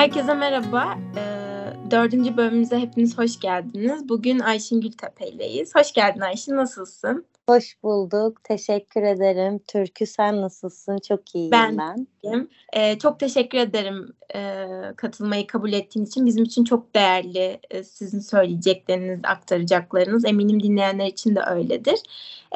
Herkese merhaba. Ee, dördüncü bölümümüze hepiniz hoş geldiniz. Bugün Ayşin Gültepe'yleyiz. Hoş geldin Ayşin, nasılsın? Hoş bulduk. Teşekkür ederim. Türkü sen nasılsın? Çok iyiyim ben. ben. Ee, çok teşekkür ederim e, katılmayı kabul ettiğin için. Bizim için çok değerli e, sizin söyleyecekleriniz, aktaracaklarınız. Eminim dinleyenler için de öyledir.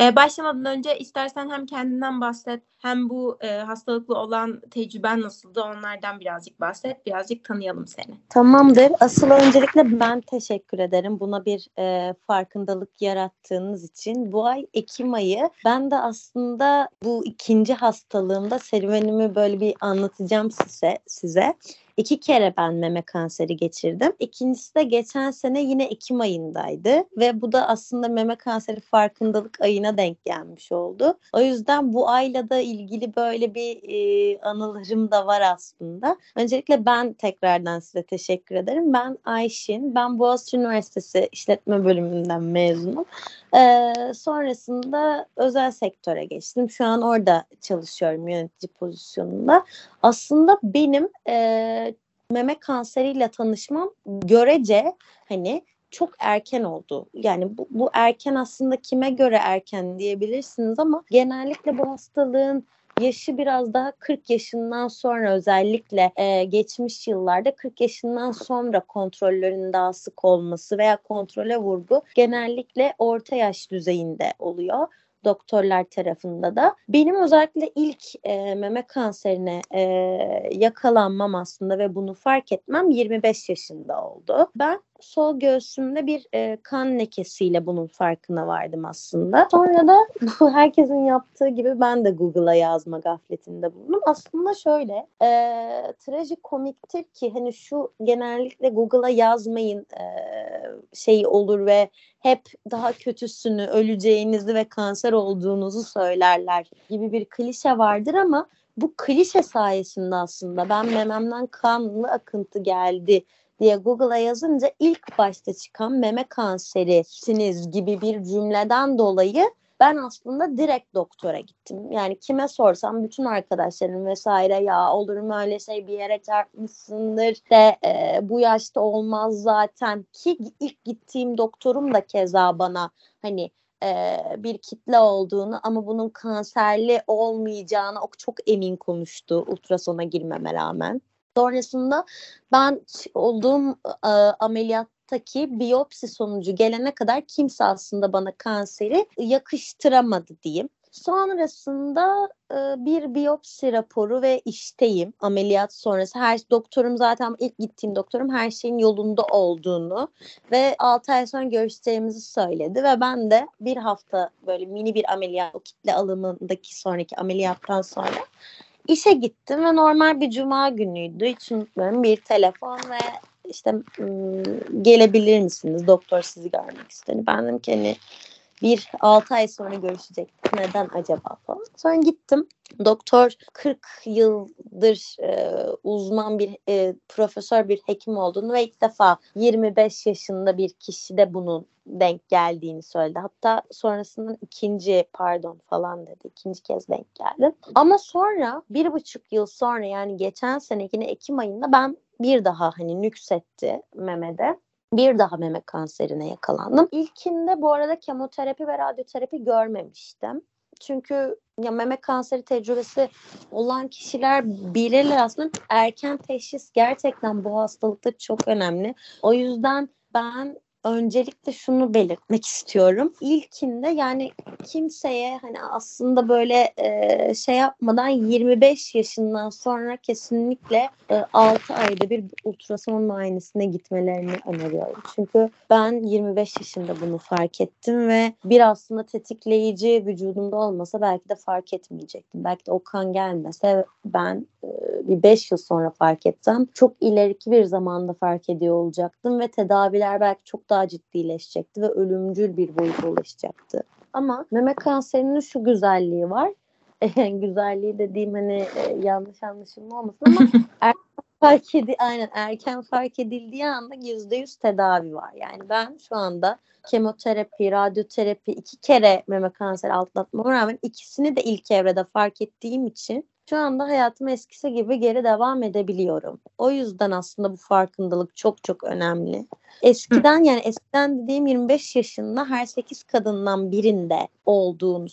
E, başlamadan önce istersen hem kendinden bahset hem bu e, hastalıklı olan tecrüben nasıldı onlardan birazcık bahset. Birazcık tanıyalım seni. Tamamdır. Asıl öncelikle ben teşekkür ederim. Buna bir e, farkındalık yarattığınız için. Bu ay Ekim ayı ben de aslında bu ikinci hastalığımda serüvenimi böyle bir anlatacağım size. size. İki kere ben meme kanseri geçirdim. İkincisi de geçen sene yine Ekim ayındaydı ve bu da aslında meme kanseri farkındalık ayına denk gelmiş oldu. O yüzden bu ayla da ilgili böyle bir e, anılarım da var aslında. Öncelikle ben tekrardan size teşekkür ederim. Ben Ayşin. Ben Boğaziçi Üniversitesi İşletme Bölümünden mezunum. Ee, sonrasında özel sektöre geçtim. Şu an orada çalışıyorum yönetici pozisyonunda. Aslında benim e, meme kanseriyle tanışmam görece hani çok erken oldu. Yani bu, bu erken aslında kime göre erken diyebilirsiniz ama genellikle bu hastalığın yaşı biraz daha 40 yaşından sonra özellikle e, geçmiş yıllarda 40 yaşından sonra kontrollerin daha sık olması veya kontrole vurgu genellikle orta yaş düzeyinde oluyor doktorlar tarafında da. Benim özellikle ilk e, meme kanserine e, yakalanmam aslında ve bunu fark etmem 25 yaşında oldu. Ben sol göğsümde bir e, kan lekesiyle bunun farkına vardım aslında. Sonra da bu herkesin yaptığı gibi ben de Google'a yazma gafletinde bulundum. Aslında şöyle e, trajikomiktir ki hani şu genellikle Google'a yazmayın e, şey olur ve hep daha kötüsünü, öleceğinizi ve kanser olduğunuzu söylerler gibi bir klişe vardır ama bu klişe sayesinde aslında ben mememden kanlı akıntı geldi diye Google'a yazınca ilk başta çıkan meme kanserisiniz gibi bir cümleden dolayı ben aslında direkt doktora gittim. Yani kime sorsam bütün arkadaşlarım vesaire ya olur mu öyle şey bir yere çarpmışsındır de e, bu yaşta olmaz zaten ki ilk gittiğim doktorum da keza bana hani e, bir kitle olduğunu ama bunun kanserli olmayacağını çok emin konuştu ultrasona girmeme rağmen. Sonrasında ben olduğum e, ameliyattaki biyopsi sonucu gelene kadar kimse aslında bana kanseri yakıştıramadı diyeyim. Sonrasında e, bir biyopsi raporu ve işteyim ameliyat sonrası. Her doktorum zaten ilk gittiğim doktorum her şeyin yolunda olduğunu ve 6 ay sonra görüşeceğimizi söyledi ve ben de bir hafta böyle mini bir ameliyat o kitle alımındaki sonraki ameliyattan sonra işe gittim ve normal bir cuma günüydü. Hiç unutmuyorum bir telefon ve işte gelebilir misiniz? Doktor sizi görmek istedi. Ben dedim ki hani bir 6 ay sonra görüşecektik. Neden acaba falan. Sonra gittim. Doktor 40 yıldır e, uzman bir e, profesör bir hekim olduğunu ve ilk defa 25 yaşında bir kişi de bunun denk geldiğini söyledi. Hatta sonrasında ikinci pardon falan dedi. İkinci kez denk geldi. Ama sonra bir buçuk yıl sonra yani geçen sene Ekim ayında ben bir daha hani nüksetti memede bir daha meme kanserine yakalandım. İlkinde bu arada kemoterapi ve radyoterapi görmemiştim. Çünkü ya meme kanseri tecrübesi olan kişiler bilirler aslında erken teşhis gerçekten bu hastalıkta çok önemli. O yüzden ben öncelikle şunu belirtmek istiyorum. İlkinde yani kimseye hani aslında böyle e, şey yapmadan 25 yaşından sonra kesinlikle e, 6 ayda bir ultrason muayenesine gitmelerini öneriyorum. Çünkü ben 25 yaşında bunu fark ettim ve bir aslında tetikleyici vücudumda olmasa belki de fark etmeyecektim. Belki de o kan gelmese ben e, bir 5 yıl sonra fark etsem çok ileriki bir zamanda fark ediyor olacaktım ve tedaviler belki çok daha ciddileşecekti ve ölümcül bir boyuta ulaşacaktı. Ama meme kanserinin şu güzelliği var. güzelliği dediğim hani e, yanlış anlaşılma olmasın ama erken fark edi aynen erken fark edildiği anda yüzde yüz tedavi var. Yani ben şu anda kemoterapi, radyoterapi iki kere meme kanseri atlatmama rağmen ikisini de ilk evrede fark ettiğim için şu anda hayatım eskisi gibi geri devam edebiliyorum. O yüzden aslında bu farkındalık çok çok önemli. Eskiden Hı. yani eskiden dediğim 25 yaşında her 8 kadından birinde olduğunu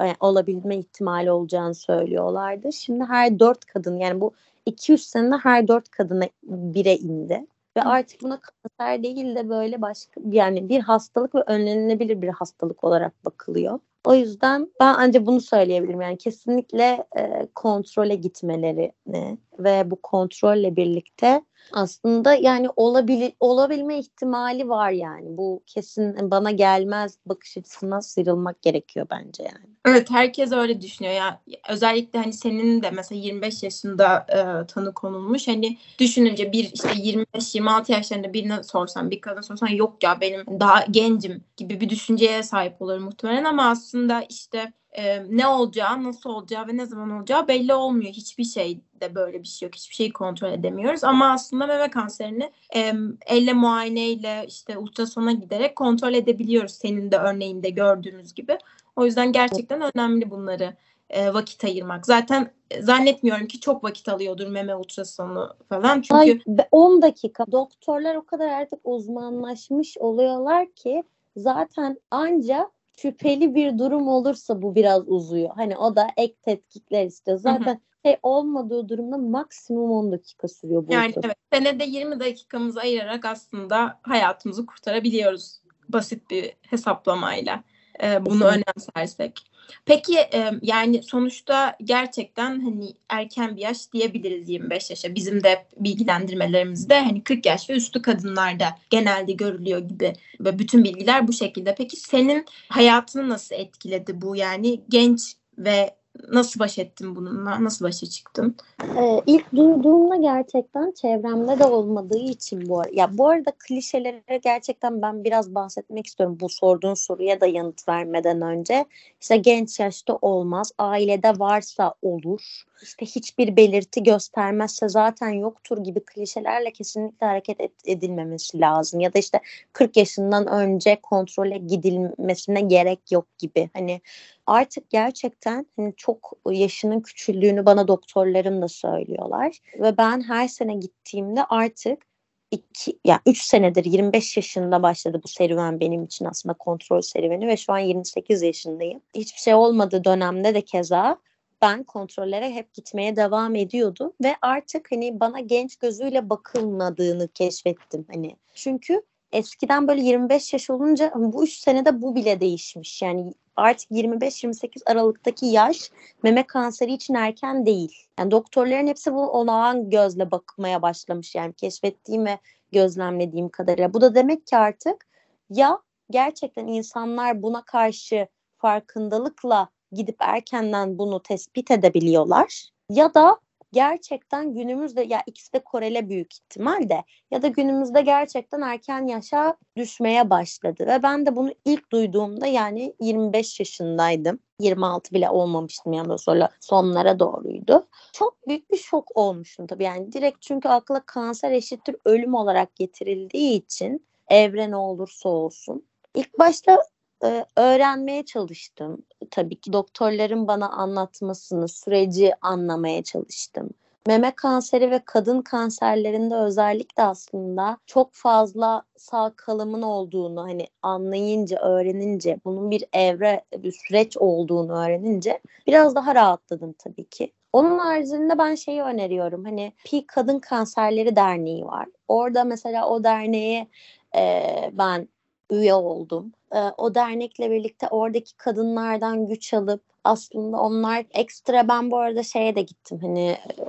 yani olabilme ihtimali olacağını söylüyorlardı. Şimdi her 4 kadın yani bu 200 senede her 4 kadına bire indi. Ve artık buna kanser değil de böyle başka yani bir hastalık ve önlenebilir bir hastalık olarak bakılıyor. O yüzden ben ancak bunu söyleyebilirim. Yani kesinlikle e, kontrole gitmelerini ve bu kontrolle birlikte aslında yani olabil olabilme ihtimali var yani. Bu kesin bana gelmez bakış açısına sıyrılmak gerekiyor bence yani. Evet herkes öyle düşünüyor ya. Özellikle hani senin de mesela 25 yaşında e, tanı konulmuş. Hani düşününce bir işte 25-26 yaşlarında birine sorsan bir kadın sorsan yok ya benim daha gencim gibi bir düşünceye sahip olur muhtemelen ama aslında işte e, ne olacağı, nasıl olacağı ve ne zaman olacağı belli olmuyor. Hiçbir şeyde böyle bir şey yok. Hiçbir şeyi kontrol edemiyoruz. Ama aslında meme kanserini e, elle muayeneyle işte ultrasona giderek kontrol edebiliyoruz. Senin de örneğinde gördüğümüz gibi. O yüzden gerçekten önemli bunları e, vakit ayırmak. Zaten zannetmiyorum ki çok vakit alıyordur meme ultrasonu falan. Çünkü Ay, 10 dakika. Doktorlar o kadar artık uzmanlaşmış oluyorlar ki zaten anca şüpheli bir durum olursa bu biraz uzuyor. Hani o da ek tetkikler istiyor. Zaten hı hı. şey olmadığı durumda maksimum 10 dakika sürüyor bu. Yani ultrason. evet senede 20 dakikamızı ayırarak aslında hayatımızı kurtarabiliyoruz basit bir hesaplamayla. Ee, bunu önemsersek. Peki e, yani sonuçta gerçekten hani erken bir yaş diyebiliriz 25 yaşa. Bizim de bilgilendirmelerimizde hani 40 yaş ve üstü kadınlarda genelde görülüyor gibi ve bütün bilgiler bu şekilde. Peki senin hayatını nasıl etkiledi bu yani genç ve Nasıl baş ettin bununla? Nasıl başa çıktın? Ee, ilk duyduğumda gerçekten çevremde de olmadığı için bu ya bu arada klişelere gerçekten ben biraz bahsetmek istiyorum bu sorduğun soruya da yanıt vermeden önce. İşte genç yaşta olmaz, ailede varsa olur. İşte hiçbir belirti göstermezse zaten yoktur gibi klişelerle kesinlikle hareket edilmemesi lazım. Ya da işte 40 yaşından önce kontrole gidilmesine gerek yok gibi. Hani artık gerçekten hani çok yaşının küçüldüğünü bana doktorlarım da söylüyorlar. Ve ben her sene gittiğimde artık iki, ya yani 3 senedir 25 yaşında başladı bu serüven benim için aslında kontrol serüveni ve şu an 28 yaşındayım. Hiçbir şey olmadığı dönemde de keza ben kontrollere hep gitmeye devam ediyordum ve artık hani bana genç gözüyle bakılmadığını keşfettim hani. Çünkü eskiden böyle 25 yaş olunca bu 3 senede bu bile değişmiş. Yani artık 25-28 aralıktaki yaş meme kanseri için erken değil. Yani doktorların hepsi bu olağan gözle bakmaya başlamış yani keşfettiğim ve gözlemlediğim kadarıyla. Bu da demek ki artık ya gerçekten insanlar buna karşı farkındalıkla gidip erkenden bunu tespit edebiliyorlar ya da gerçekten günümüzde ya ikisi de korele büyük ihtimal de ya da günümüzde gerçekten erken yaşa düşmeye başladı ve ben de bunu ilk duyduğumda yani 25 yaşındaydım. 26 bile olmamıştım yani sonra sonlara doğruydu. Çok büyük bir şok olmuştum tabii yani direkt çünkü akla kanser eşittir ölüm olarak getirildiği için evre ne olursa olsun. İlk başta e, öğrenmeye çalıştım. Tabii ki doktorların bana anlatmasını, süreci anlamaya çalıştım. Meme kanseri ve kadın kanserlerinde özellikle aslında çok fazla sağ kalımın olduğunu hani anlayınca, öğrenince, bunun bir evre, bir süreç olduğunu öğrenince biraz daha rahatladım tabii ki. Onun haricinde ben şeyi öneriyorum. Hani Pi Kadın Kanserleri Derneği var. Orada mesela o derneğe e, ben üye oldum. E, o dernekle birlikte oradaki kadınlardan güç alıp aslında onlar ekstra ben bu arada şeye de gittim hani e,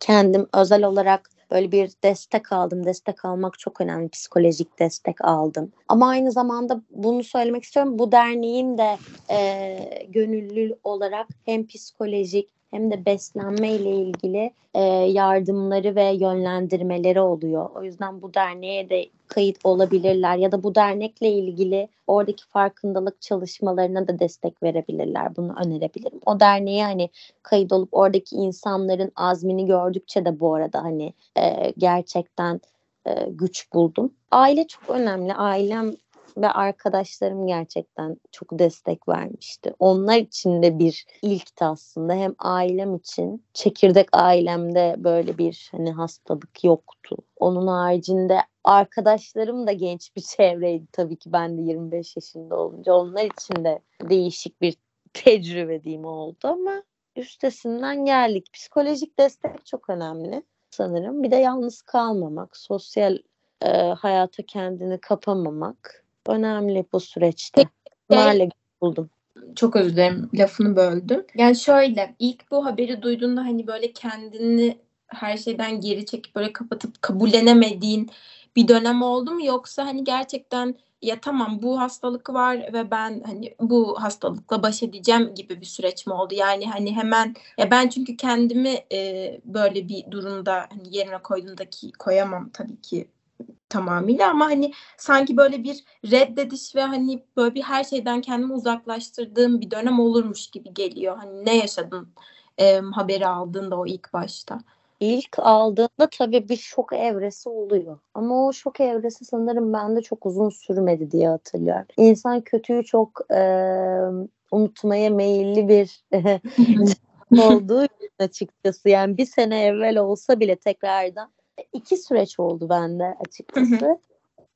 kendim özel olarak böyle bir destek aldım. Destek almak çok önemli. Psikolojik destek aldım. Ama aynı zamanda bunu söylemek istiyorum. Bu derneğin de e, gönüllü olarak hem psikolojik hem de beslenme ile ilgili e, yardımları ve yönlendirmeleri oluyor. O yüzden bu derneğe de kayıt olabilirler ya da bu dernekle ilgili oradaki farkındalık çalışmalarına da destek verebilirler. Bunu önerebilirim. O derneğe hani kayıt olup oradaki insanların azmini gördükçe de bu arada hani e, gerçekten e, güç buldum. Aile çok önemli. Ailem ve arkadaşlarım gerçekten çok destek vermişti. Onlar için de bir ilkti aslında. Hem ailem için çekirdek ailemde böyle bir hani hastalık yoktu. Onun haricinde arkadaşlarım da genç bir çevreydi tabii ki ben de 25 yaşında olunca. Onlar için de değişik bir tecrübe diyeyim oldu ama üstesinden geldik. Psikolojik destek çok önemli sanırım. Bir de yalnız kalmamak, sosyal e, hayata kendini kapamamak önemli bu süreçte. Bunlarla buldum. Çok özür dilerim lafını böldüm. Yani şöyle ilk bu haberi duyduğunda hani böyle kendini her şeyden geri çekip böyle kapatıp kabullenemediğin bir dönem oldu mu yoksa hani gerçekten ya tamam bu hastalık var ve ben hani bu hastalıkla baş edeceğim gibi bir süreç mi oldu? Yani hani hemen ya ben çünkü kendimi e, böyle bir durumda hani yerine koyduğumdaki koyamam tabii ki tamamıyla ama hani sanki böyle bir reddediş ve hani böyle bir her şeyden kendimi uzaklaştırdığım bir dönem olurmuş gibi geliyor. Hani ne yaşadın e, haberi aldığında o ilk başta? İlk aldığında tabii bir şok evresi oluyor. Ama o şok evresi sanırım bende çok uzun sürmedi diye hatırlıyorum. İnsan kötüyü çok e, unutmaya meyilli bir olduğu açıkçası. Yani bir sene evvel olsa bile tekrardan iki süreç oldu bende açıkçası.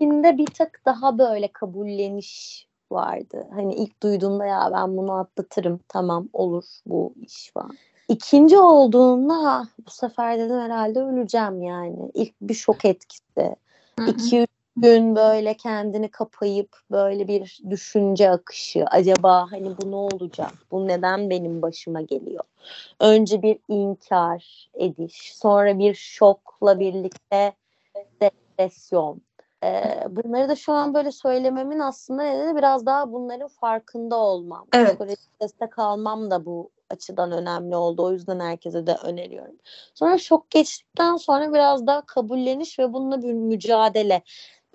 Şimdi bir tık daha böyle kabulleniş vardı. Hani ilk duyduğumda ya ben bunu atlatırım tamam olur bu iş falan. İkinci olduğunda ha, bu sefer dedim herhalde öleceğim yani. İlk bir şok etkisi. Hı-hı. İki üç gün böyle kendini kapayıp böyle bir düşünce akışı. Acaba hani bu ne olacak? Bu neden benim başıma geliyor? Önce bir inkar ediş, sonra bir şokla birlikte depresyon. Ee, bunları da şu an böyle söylememin aslında nedeni biraz daha bunların farkında olmam. Evet. Psikolojik destek almam da bu açıdan önemli oldu. O yüzden herkese de öneriyorum. Sonra şok geçtikten sonra biraz daha kabulleniş ve bununla bir mücadele.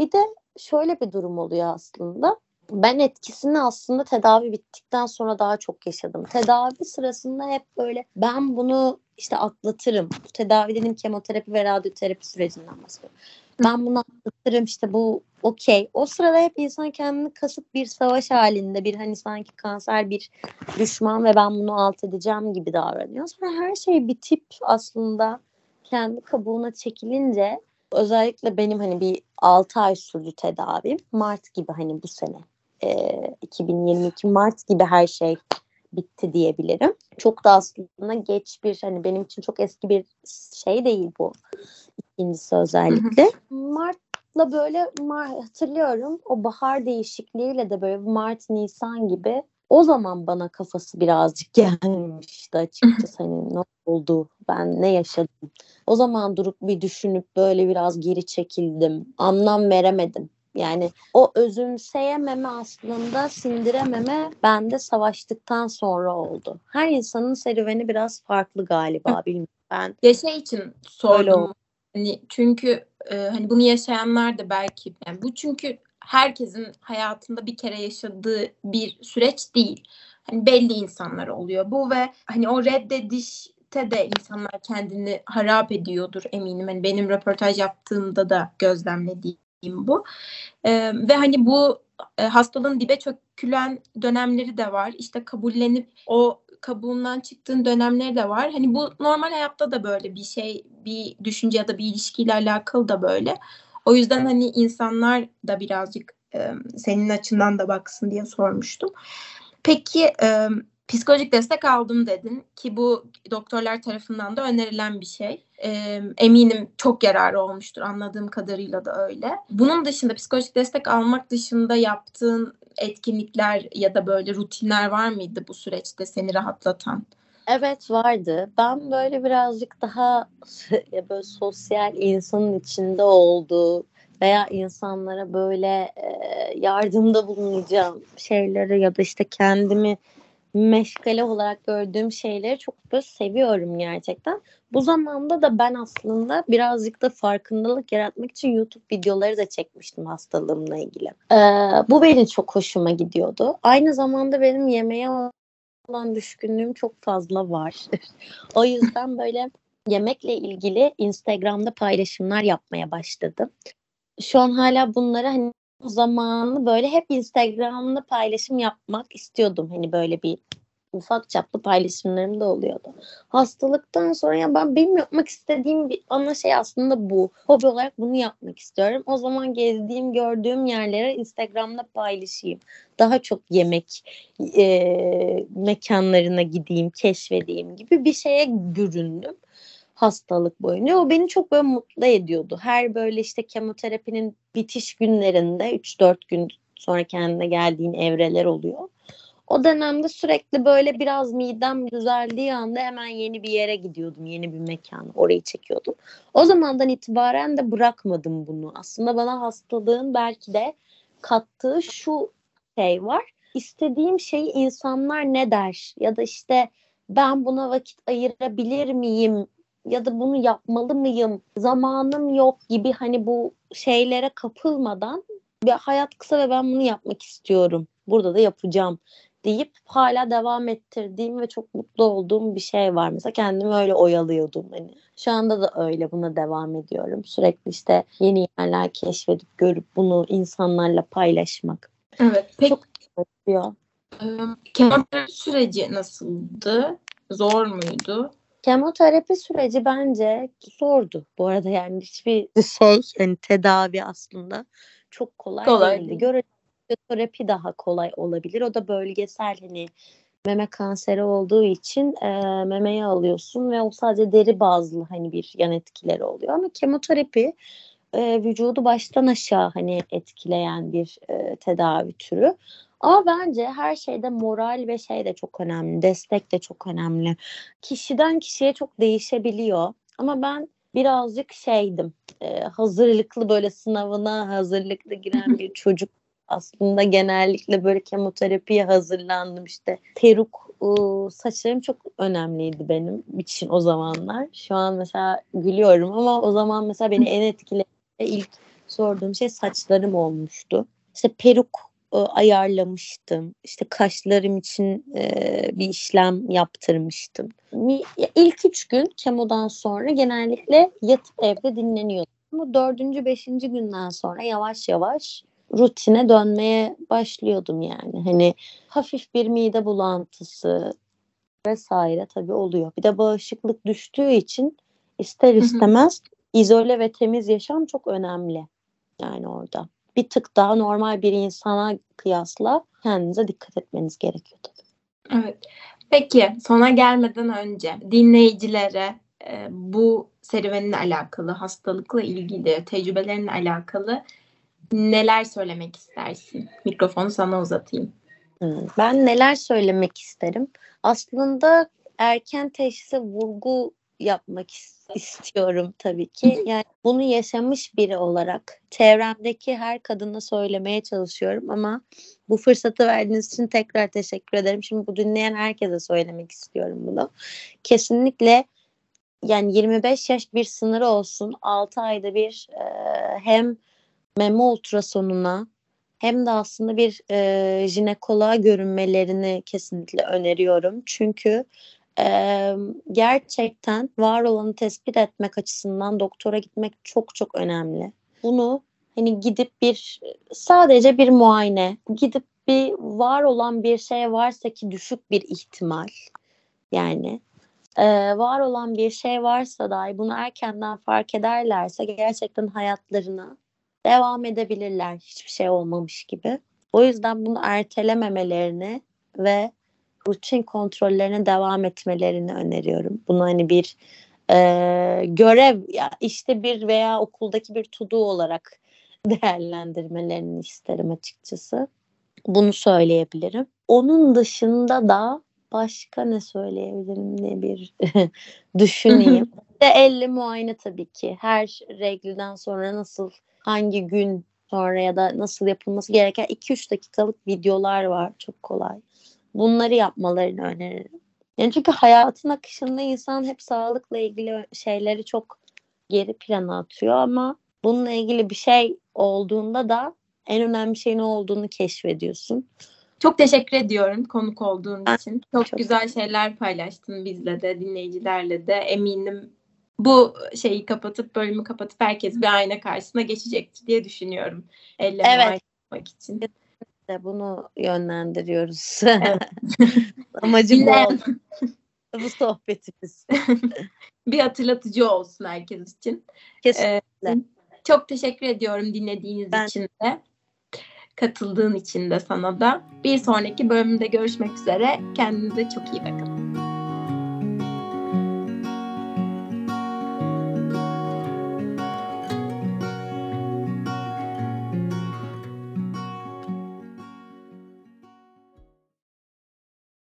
Bir de şöyle bir durum oluyor aslında. Ben etkisini aslında tedavi bittikten sonra daha çok yaşadım. Tedavi sırasında hep böyle ben bunu işte atlatırım. Bu tedavi dedim kemoterapi ve radyoterapi sürecinden bahsediyorum. Ben bunu atlatırım işte bu okey. O sırada hep insan kendini kasıp bir savaş halinde bir hani sanki kanser bir düşman ve ben bunu alt edeceğim gibi davranıyor. Sonra her şey bitip aslında kendi kabuğuna çekilince özellikle benim hani bir 6 ay sürdü tedavim. Mart gibi hani bu sene e, 2022 Mart gibi her şey bitti diyebilirim. Çok da aslında geç bir hani benim için çok eski bir şey değil bu. İkincisi özellikle. Mart'la böyle Mart, hatırlıyorum o bahar değişikliğiyle de böyle Mart Nisan gibi o zaman bana kafası birazcık gelmişti açıkçası hani ne oldu ben ne yaşadım. O zaman durup bir düşünüp böyle biraz geri çekildim. Anlam veremedim. Yani o özümseyememe aslında sindirememe bende savaştıktan sonra oldu. Her insanın serüveni biraz farklı galiba bilmiyorum. Ben ya şey için sordum. Hani çünkü e, hani bunu yaşayanlar da belki yani bu çünkü herkesin hayatında bir kere yaşadığı bir süreç değil. Hani belli insanlar oluyor bu ve hani o reddedişte de insanlar kendini harap ediyordur eminim. Hani benim röportaj yaptığımda da gözlemlediğim bu. Ee, ve hani bu e, hastalığın dibe çökülen dönemleri de var. İşte kabullenip o kabuğundan çıktığın dönemleri de var. Hani bu normal hayatta da böyle bir şey, bir düşünce ya da bir ilişkiyle alakalı da böyle. O yüzden hani insanlar da birazcık e, senin açından da baksın diye sormuştum. Peki e, psikolojik destek aldım dedin ki bu doktorlar tarafından da önerilen bir şey. E, eminim çok yararı olmuştur anladığım kadarıyla da öyle. Bunun dışında psikolojik destek almak dışında yaptığın etkinlikler ya da böyle rutinler var mıydı bu süreçte seni rahatlatan? Evet vardı. Ben böyle birazcık daha böyle sosyal insanın içinde olduğu veya insanlara böyle e, yardımda bulunacağım şeyleri ya da işte kendimi meşgale olarak gördüğüm şeyleri çok böyle seviyorum gerçekten. Bu zamanda da ben aslında birazcık da farkındalık yaratmak için YouTube videoları da çekmiştim hastalığımla ilgili. Ee, bu benim çok hoşuma gidiyordu. Aynı zamanda benim yemeğe olan düşkünlüğüm çok fazla var. o yüzden böyle yemekle ilgili Instagram'da paylaşımlar yapmaya başladım. Şu an hala bunları hani zamanı böyle hep Instagram'da paylaşım yapmak istiyordum. Hani böyle bir ufak çaplı paylaşımlarım da oluyordu. Hastalıktan sonra ya ben benim yapmak istediğim bir ana şey aslında bu. Hobi olarak bunu yapmak istiyorum. O zaman gezdiğim, gördüğüm yerlere Instagram'da paylaşayım. Daha çok yemek e, mekanlarına gideyim, keşfedeyim gibi bir şeye büründüm hastalık boyunca. O beni çok böyle mutlu ediyordu. Her böyle işte kemoterapinin bitiş günlerinde 3-4 gün sonra kendine geldiğin evreler oluyor. O dönemde sürekli böyle biraz midem düzeldiği anda hemen yeni bir yere gidiyordum. Yeni bir mekan. Orayı çekiyordum. O zamandan itibaren de bırakmadım bunu. Aslında bana hastalığın belki de kattığı şu şey var. İstediğim şeyi insanlar ne der? Ya da işte ben buna vakit ayırabilir miyim? Ya da bunu yapmalı mıyım? Zamanım yok gibi hani bu şeylere kapılmadan bir hayat kısa ve ben bunu yapmak istiyorum. Burada da yapacağım deyip hala devam ettirdiğim ve çok mutlu olduğum bir şey var. Mesela kendimi öyle oyalıyordum. Hani şu anda da öyle buna devam ediyorum. Sürekli işte yeni yerler keşfedip görüp bunu insanlarla paylaşmak. Evet. Peki, çok yapıyor. Kemoterapi süreci nasıldı? Zor muydu? Kemoterapi süreci bence zordu. Bu arada yani hiçbir şey yani tedavi aslında çok kolay, kolay değildi. Değil fizyoterapi daha kolay olabilir. O da bölgesel hani meme kanseri olduğu için e, memeyi alıyorsun ve o sadece deri bazlı hani bir yan etkileri oluyor. Ama kemoterapi e, vücudu baştan aşağı hani etkileyen bir e, tedavi türü. Ama bence her şeyde moral ve şey de çok önemli. Destek de çok önemli. Kişiden kişiye çok değişebiliyor. Ama ben birazcık şeydim. E, hazırlıklı böyle sınavına hazırlıklı giren bir çocuk aslında genellikle böyle kemoterapiye hazırlandım işte. Peruk saçlarım çok önemliydi benim için o zamanlar. Şu an mesela gülüyorum ama o zaman mesela beni en etkileyen ilk sorduğum şey saçlarım olmuştu. İşte peruk ayarlamıştım. İşte kaşlarım için bir işlem yaptırmıştım. İlk üç gün kemodan sonra genellikle yatıp evde dinleniyordum. Ama dördüncü, beşinci günden sonra yavaş yavaş rutine dönmeye başlıyordum yani. Hani hafif bir mide bulantısı vesaire tabii oluyor. Bir de bağışıklık düştüğü için ister istemez hı hı. izole ve temiz yaşam çok önemli. Yani orada. Bir tık daha normal bir insana kıyasla kendinize dikkat etmeniz gerekiyor tabii. Evet. Peki sona gelmeden önce dinleyicilere e, bu serüveninle alakalı, hastalıkla ilgili, tecrübelerinle alakalı neler söylemek istersin? Mikrofonu sana uzatayım. Ben neler söylemek isterim? Aslında erken teşhise vurgu yapmak istiyorum tabii ki. Yani bunu yaşamış biri olarak çevremdeki her kadına söylemeye çalışıyorum ama bu fırsatı verdiğiniz için tekrar teşekkür ederim. Şimdi bu dinleyen herkese söylemek istiyorum bunu. Kesinlikle yani 25 yaş bir sınırı olsun. 6 ayda bir e, hem meme ultrasonuna hem de aslında bir e, jinekoloğa görünmelerini kesinlikle öneriyorum. Çünkü e, gerçekten var olanı tespit etmek açısından doktora gitmek çok çok önemli. Bunu hani gidip bir sadece bir muayene, gidip bir var olan bir şey varsa ki düşük bir ihtimal yani e, var olan bir şey varsa dahi bunu erkenden fark ederlerse gerçekten hayatlarına devam edebilirler hiçbir şey olmamış gibi. O yüzden bunu ertelememelerini ve rutin kontrollerine devam etmelerini öneriyorum. Bunu hani bir e, görev ya işte bir veya okuldaki bir tudu olarak değerlendirmelerini isterim açıkçası. Bunu söyleyebilirim. Onun dışında da başka ne söyleyebilirim ne bir düşüneyim. de elle muayene tabii ki. Her regliden sonra nasıl hangi gün sonra ya da nasıl yapılması gereken 2-3 dakikalık videolar var. Çok kolay. Bunları yapmalarını öneririm. Yani çünkü hayatın akışında insan hep sağlıkla ilgili şeyleri çok geri plana atıyor ama bununla ilgili bir şey olduğunda da en önemli şey ne olduğunu keşfediyorsun. Çok teşekkür ediyorum konuk olduğun için. Çok, çok güzel şeyler paylaştın bizle de, dinleyicilerle de. Eminim bu şeyi kapatıp bölümü kapatıp herkes bir ayna karşısına geçecektir diye düşünüyorum. Elleme evet. için. De bunu yönlendiriyoruz. Evet. Amacım bu, bu sohbetimiz. bir hatırlatıcı olsun herkes için. Kesinlikle. Ee, çok teşekkür ediyorum dinlediğiniz ben... için de. Katıldığın için de sana da. Bir sonraki bölümde görüşmek üzere. Kendinize çok iyi bakın.